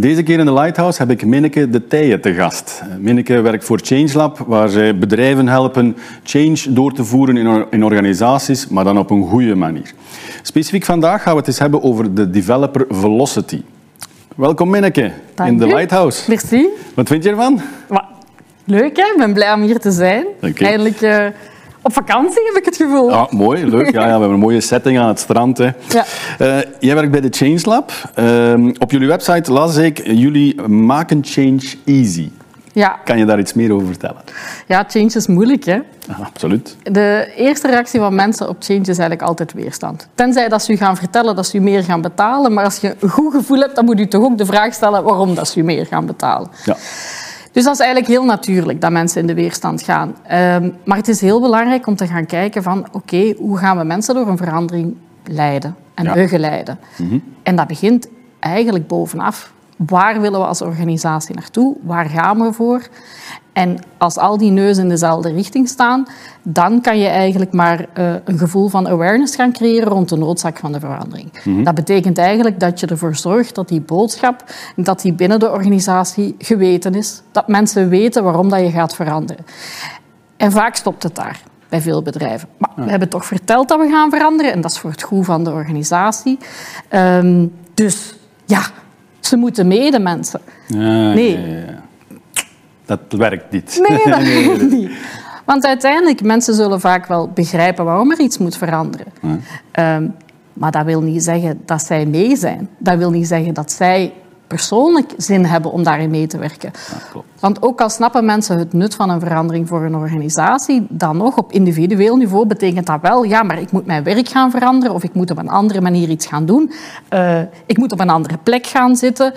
Deze keer in de Lighthouse heb ik Minneke de Tijen te gast. Minneke werkt voor ChangeLab, waar zij bedrijven helpen change door te voeren in, in organisaties, maar dan op een goede manier. Specifiek vandaag gaan we het eens hebben over de developer velocity. Welkom Minneke Dank in de. Lighthouse. Merci. Wat vind je ervan? Leuk, hè? Ik ben blij om hier te zijn. Eindelijk eh, op vakantie, heb ik het gevoel. Ja, mooi, leuk. Ja, ja, we hebben een mooie setting aan het strand. Hè. Ja. Eh, jij werkt bij de Change Lab. Ehm, op jullie website las ik, jullie maken change easy. Ja. Kan je daar iets meer over vertellen? ja, change is moeilijk, hè? Absoluut. De eerste reactie van mensen op change is eigenlijk altijd weerstand. Tenzij dat ze u gaan vertellen dat ze u meer gaan betalen. Maar als je een goed gevoel hebt, dan moet u toch ook de vraag stellen waarom dat ze u meer gaan betalen. Ja. Dus dat is eigenlijk heel natuurlijk dat mensen in de weerstand gaan. Ehm, maar het is heel belangrijk om te gaan kijken van oké, hoe gaan we mensen door een verandering leiden en Ja. begeleiden. En dat begint eigenlijk bovenaf. Waar willen we als organisatie naartoe? Waar gaan we voor? En als al die neuzen in dezelfde richting staan, dan kan je eigenlijk maar eh, een gevoel van awareness gaan creëren rond de noodzaak van de verandering. Dat betekent eigenlijk dat je ervoor zorgt dat die boodschap dat die binnen de organisatie geweten is. Dat mensen weten waarom dat je gaat veranderen. En vaak stopt het daar bij veel bedrijven. Maar we hebben toch verteld dat we gaan veranderen en dat is voor het goed van de organisatie. Ehm, dus ja, ze moeten mee, de mensen. Ja, Nee. ja. Dat werkt niet. Nee, dat weet niet. Want uiteindelijk, mensen zullen vaak wel begrijpen waarom er iets moet veranderen. Ehm, maar dat wil niet zeggen dat zij mee zijn. Dat wil niet zeggen dat zij persoonlijk zin hebben om daarin mee te werken. Want ook al snappen mensen het nut van een verandering voor een organisatie, dan nog op individueel niveau betekent dat wel, ja, maar ik moet mijn werk gaan veranderen of ik moet op een andere manier iets gaan doen. Eh, ik moet op een andere plek gaan zitten.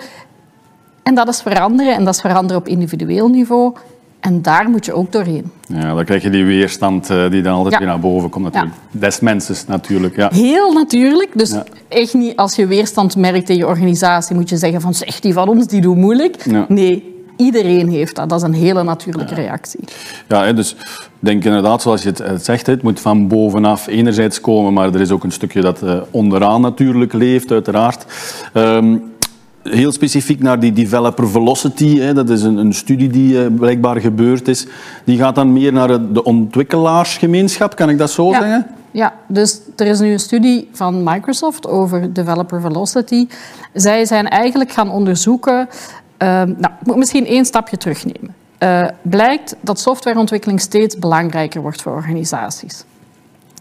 En dat is veranderen en dat is veranderen op individueel niveau. En daar moet je ook doorheen. Ja, dan krijg je die weerstand eh, die dan altijd Ja. weer naar boven komt natuurlijk. Des mensen natuurlijk, ja. Heel natuurlijk. Dus Ja. echt niet als je weerstand merkt in je organisatie, moet je zeggen van zeg die van ons, die doet moeilijk. Nee, iedereen heeft dat. Dat is een hele natuurlijke reactie. Ja, dus ik denk inderdaad, zoals je het, het zegt, het moet van bovenaf enerzijds komen, maar er is ook een stukje dat eh, onderaan natuurlijk leeft, uiteraard. Ehm, heel specifiek naar die developer velocity, hè, dat is een, een studie die eh, blijkbaar gebeurd is. Die gaat dan meer naar de ontwikkelaarsgemeenschap, kan ik dat zo zeggen? Ja, dus er is nu een studie van Microsoft over developer velocity. Zij zijn eigenlijk gaan onderzoeken. ehm, nou, ik moet misschien één stapje terugnemen. Eh, blijkt dat softwareontwikkeling steeds belangrijker wordt voor organisaties.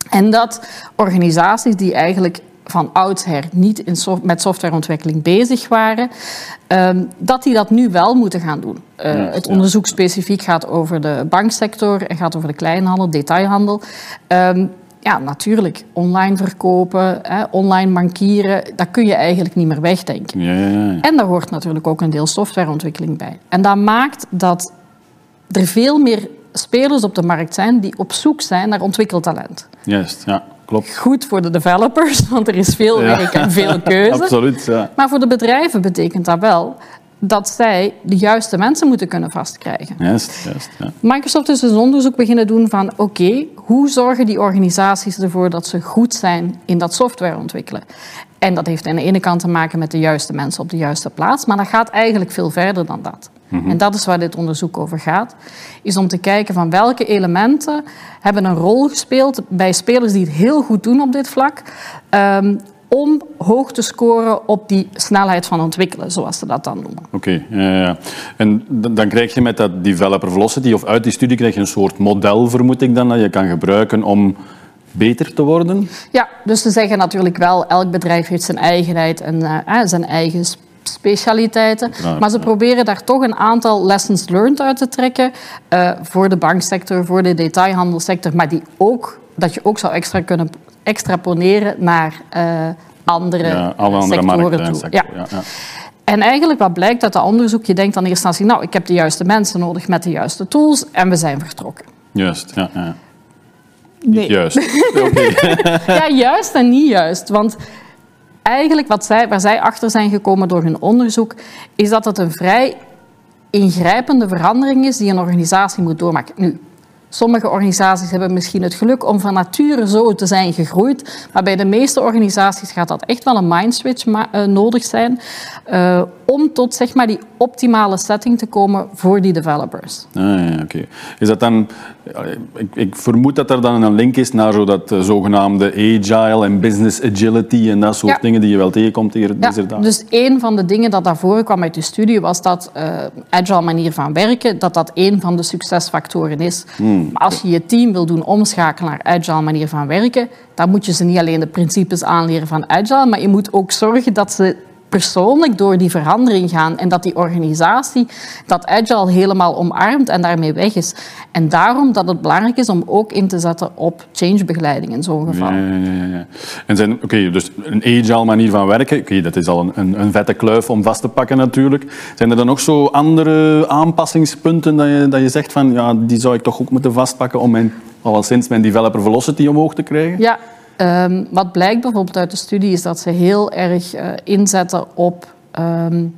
En dat organisaties die eigenlijk van oudsher niet in soft- met softwareontwikkeling bezig waren, ehm, dat die dat nu wel moeten gaan doen. Eh, het onderzoek specifiek gaat over de banksector en gaat over de kleinhandel, detailhandel. Ehm, ja, natuurlijk, online verkopen, hè, online bankieren, dat kun je eigenlijk niet meer wegdenken. Ja, ja, ja. En daar hoort natuurlijk ook een deel softwareontwikkeling bij. En dat maakt dat er veel meer spelers op de markt zijn die op zoek zijn naar ontwikkeltalent. Juist, ja, klopt. Goed voor de developers, want er is veel Ja. werk en veel keuze. Absoluut, ja. Maar voor de bedrijven betekent dat wel dat zij de juiste mensen moeten kunnen vastkrijgen. Juist, juist, ja. Microsoft is dus een onderzoek beginnen doen van oké, hoe zorgen die organisaties ervoor dat ze goed zijn in dat software ontwikkelen? En dat heeft aan de ene kant te maken met de juiste mensen op de juiste plaats, maar dat gaat eigenlijk veel verder dan dat. En dat is waar dit onderzoek over gaat, is om te kijken van welke elementen hebben een rol gespeeld bij spelers die het heel goed doen op dit vlak, ehm, om hoog te scoren op die snelheid van ontwikkelen, zoals ze dat dan noemen. Oké, ja, ja, ja. En dan krijg je met dat developer velocity, of uit die studie krijg je een soort model, vermoed ik dan, dat je kan gebruiken om beter te worden. Ja, dus ze zeggen natuurlijk wel, elk bedrijf heeft zijn eigenheid en eh, eh, zijn eigen sp- specialiteiten. Maar ze ja. proberen daar toch een aantal lessons learned uit te trekken eh, voor de banksector, voor de detailhandelsector, maar die ook, dat je ook zou extra kunnen extraponeren naar eh, andere, Ja, alle andere sectoren markten en toe. sector. Ja. Ja, ja. En eigenlijk wat blijkt uit dat onderzoek, je denkt aan de eerste instantie, nou, ik heb de juiste mensen nodig met de juiste tools en we zijn vertrokken. Juist, ja, ja. Nee. Niet juist. Ja, juist en niet juist. Want eigenlijk wat zij, waar zij achter zijn gekomen door hun onderzoek, is dat het een vrij ingrijpende verandering is die een organisatie moet doormaken. Nu, Sommige organisaties hebben misschien het geluk om van nature zo te zijn gegroeid. Maar bij de meeste organisaties gaat dat echt wel een mindswitch uh, nodig zijn. Uh, om tot zeg maar, die optimale setting te komen voor die developers. Ah, ja, oké. Is dat dan... Ik, ik, vermoed dat er dan een link is naar zo dat uh, zogenaamde agile en business agility en dat soort dingen die je wel tegenkomt hier ja, deze dagen. Dus een van de dingen dat naar voren kwam uit de studie was dat agile manier van werken, dat dat een van de succesfactoren is. Hmm. Maar als je je team wil doen omschakelen naar agile manier van werken, dan moet je ze niet alleen de principes aanleren van agile, maar je moet ook zorgen dat ze persoonlijk door die verandering gaan en dat die organisatie dat agile helemaal omarmt en daarmee weg is. En daarom dat het belangrijk is om ook in te zetten op changebegeleiding in zo'n geval. Ja, ja, ja. En zijn, oké, dus een agile manier van werken, oké, dat is al een, een, een, vette kluif om vast te pakken natuurlijk. Zijn er dan nog zo andere aanpassingspunten dat je, dat je zegt van, ja, die zou ik toch ook moeten vastpakken om mijn, sinds mijn developer velocity omhoog te krijgen? Ja, Um, wat blijkt bijvoorbeeld uit de studie is dat ze heel erg uh, inzetten op um,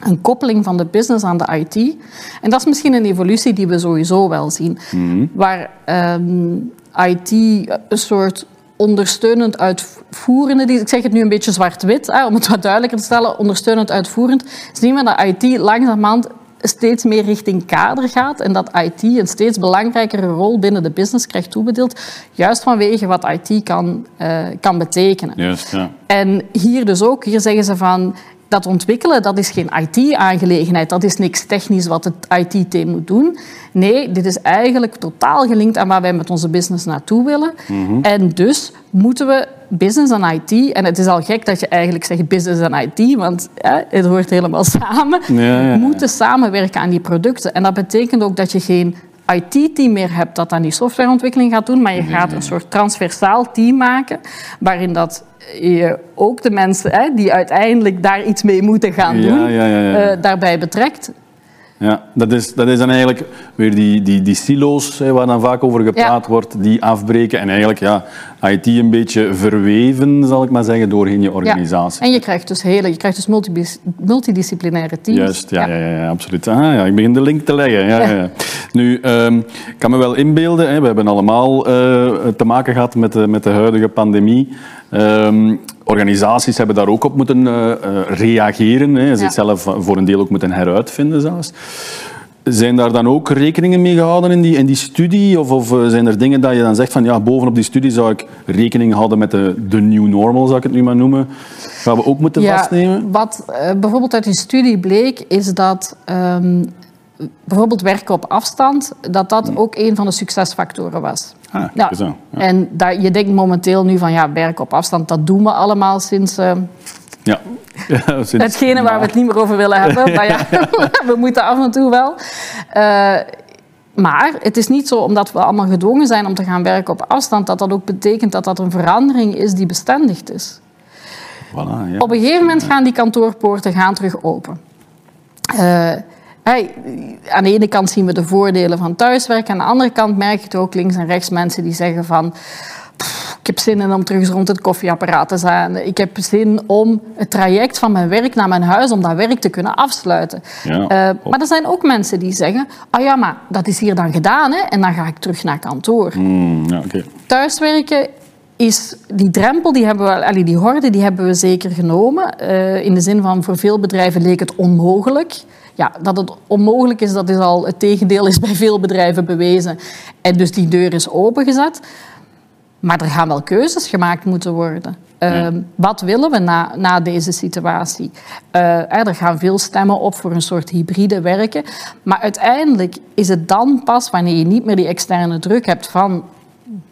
een koppeling van de business aan de IT. En dat is misschien een evolutie die we sowieso wel zien. Mm -hmm. Waar um, IT een soort ondersteunend uitvoerende, ik zeg het nu een beetje zwart-wit, om het wat duidelijker te stellen, ondersteunend uitvoerend, zien we dat IT langzamerhand steeds meer richting kader gaat en dat IT een steeds belangrijkere rol binnen de business krijgt toebedeeld, juist vanwege wat IT kan, uh, kan betekenen. Juist, ja. En hier dus ook, hier zeggen ze van dat ontwikkelen, dat is geen IT-aangelegenheid. Dat is niks technisch wat het IT-team moet doen. Nee, dit is eigenlijk totaal gelinkt aan waar wij met onze business naartoe willen. Mm -hmm. En dus moeten we business en IT, en het is al gek dat je eigenlijk zegt business en IT, want ja, het hoort helemaal samen, ja, ja, ja. moeten samenwerken aan die producten. En dat betekent ook dat je geen IT-team meer hebt dat aan die softwareontwikkeling gaat doen, maar je gaat een soort transversaal team maken, waarin dat je ook de mensen hè, die uiteindelijk daar iets mee moeten gaan doen, uh, daarbij betrekt. Ja, dat is, dat is dan eigenlijk weer die, die, die silo's hè, waar dan vaak over gepraat ja. wordt, die afbreken en eigenlijk ja, IT een beetje verweven, zal ik maar zeggen, doorheen je organisatie. Ja. En je krijgt dus, hele, je krijgt dus multidisciplinaire teams. Juist, ja, ja. ja, ja absoluut. Ah, ja, ik begin de link te leggen. Ja, ja. Nu, um, ik kan me wel inbeelden, hè, we hebben allemaal uh, te maken gehad met de, met de huidige pandemie. Um, organisaties hebben daar ook op moeten uh, reageren. Hè. Zichzelf voor een deel ook moeten heruitvinden zelfs. Zijn daar dan ook rekeningen mee gehouden in die, in die studie? Of, of zijn er dingen dat je dan zegt van ja, bovenop die studie zou ik rekening houden met de, de new normal, zou ik het nu maar noemen? Gaan we ook moeten ja, vastnemen? Wat uh, bijvoorbeeld uit die studie bleek, is dat um, bijvoorbeeld werken op afstand, dat dat ook een van de succesfactoren was. Ah, ja. Zo, ja. En daar, je denkt momenteel nu van ja, werken op afstand, dat doen we allemaal sinds. Uh, ja. ja sinds, hetgene waar we het niet meer over willen hebben. maar ja, we moeten af en toe wel. Uh, maar het is niet zo omdat we allemaal gedwongen zijn om te gaan werken op afstand, dat dat ook betekent dat dat een verandering is die bestendigd is. Voilà, ja. Op een gegeven moment gaan die kantoorpoorten gaan terug open. Uh, Hey, aan de ene kant zien we de voordelen van thuiswerken. Aan de andere kant merk je het ook links en rechts mensen die zeggen van... ik heb zin in om terug rond het koffieapparaat te zijn. Ik heb zin om het traject van mijn werk naar mijn huis... om dat werk te kunnen afsluiten. Ja, uh, maar er zijn ook mensen die zeggen... ah ja, maar dat is hier dan gedaan hè, en dan ga ik terug naar kantoor. Mm, ja, okay. Thuiswerken is die drempel, die, hebben we, allee, die horde, die hebben we zeker genomen. Uh, in de zin van voor veel bedrijven leek het onmogelijk. Ja, dat het onmogelijk is, dat is al het tegendeel is bij veel bedrijven bewezen. En dus die deur is opengezet. Maar er gaan wel keuzes gemaakt moeten worden. Ja. Uh, wat willen we na, na deze situatie? Uh, er gaan veel stemmen op voor een soort hybride werken. Maar uiteindelijk is het dan pas wanneer je niet meer die externe druk hebt van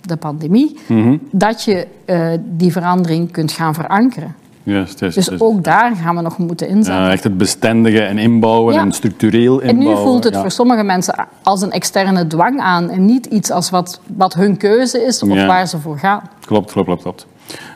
de pandemie, mm -hmm. dat je uh, die verandering kunt gaan verankeren. Dus ook daar gaan we nog moeten inzetten. Ja, echt het bestendigen en inbouwen Ja. en structureel En inbouwen. nu voelt het ja. voor sommige mensen als een externe dwang aan en niet iets als wat, wat hun keuze is of Ja. waar ze voor gaan. Klopt, klopt, klopt. klopt.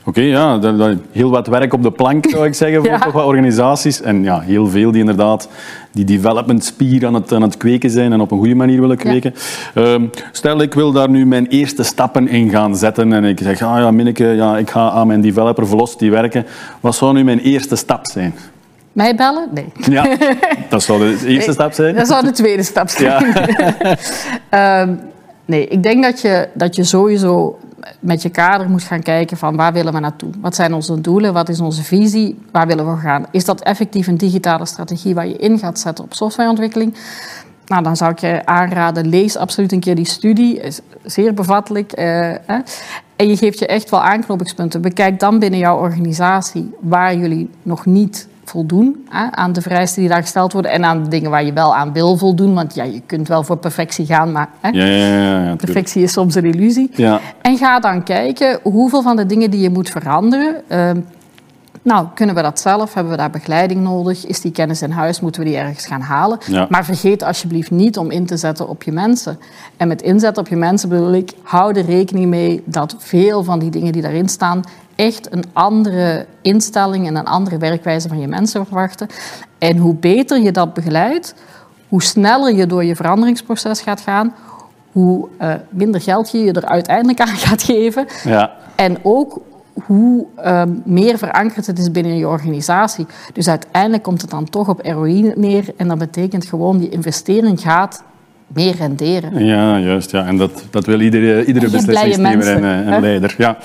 Oké, ja, dat, dat- heel wat werk op de plank, zou ik zeggen, voor Ja. toch wat organisaties. En ja, heel veel die inderdaad die development spier aan het, aan het kweken zijn en op een goede manier willen kweken. Ehm, stel, ik wil daar nu mijn eerste stappen in gaan zetten en ik zeg, ah ja, Minneke, ja, ik ga aan mijn developer velocity werken. Wat zou nu mijn eerste stap zijn? Mij bellen? Nee. Ja, dat zou de eerste Nee, stap zijn. Dat zou de tweede stap zijn. Ja. Ehm, Nee, ik denk dat je, dat je sowieso met je kader moet gaan kijken van waar willen we naartoe? Wat zijn onze doelen? Wat is onze visie? Waar willen we gaan? Is dat effectief een digitale strategie waar je in gaat zetten op softwareontwikkeling? Nou, dan zou ik je aanraden, lees absoluut een keer die studie. Is zeer bevattelijk. Eh. En je geeft je echt wel aanknopingspunten. Bekijk dan binnen jouw organisatie waar jullie nog niet voldoen aan de vereisten die daar gesteld worden en aan de dingen waar je wel aan wil voldoen. Want ja, je kunt wel voor perfectie gaan, maar hè, Ja, ja, ja, perfectie is soms een illusie. Ja. En ga dan kijken hoeveel van de dingen die je moet veranderen. ehm, nou, kunnen we dat zelf? Hebben we daar begeleiding nodig? Is die kennis in huis? Moeten we die ergens gaan halen? Ja. Maar vergeet alsjeblieft niet om in te zetten op je mensen. En met inzet op je mensen bedoel ik, hou er rekening mee dat veel van die dingen die daarin staan echt een andere instelling en een andere werkwijze van je mensen verwachten. En hoe beter je dat begeleidt, hoe sneller je door je veranderingsproces gaat gaan, hoe eh, minder geld je je er uiteindelijk aan gaat geven. Ja. En ook hoe ehm, meer verankerd het is binnen je organisatie. Dus uiteindelijk komt het dan toch op ROI neer. En dat betekent gewoon, die investering gaat meer renderen. Ja, juist. Ja. En dat, dat wil iedere, iedere beslissingsnemer en, eh, en leider. Ja.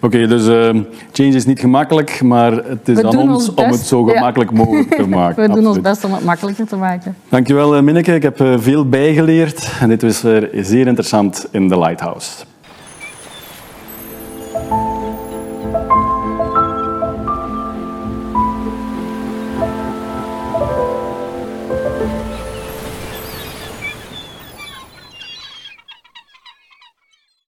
Oké, dus ehm, change is niet gemakkelijk, maar het is We aan ons om het zo Ja. gemakkelijk mogelijk te maken. We doen ons best om het makkelijker te maken. Dankjewel, eh, Minneke. Ik heb eh, veel bijgeleerd en dit was weer zeer interessant in The Lighthouse.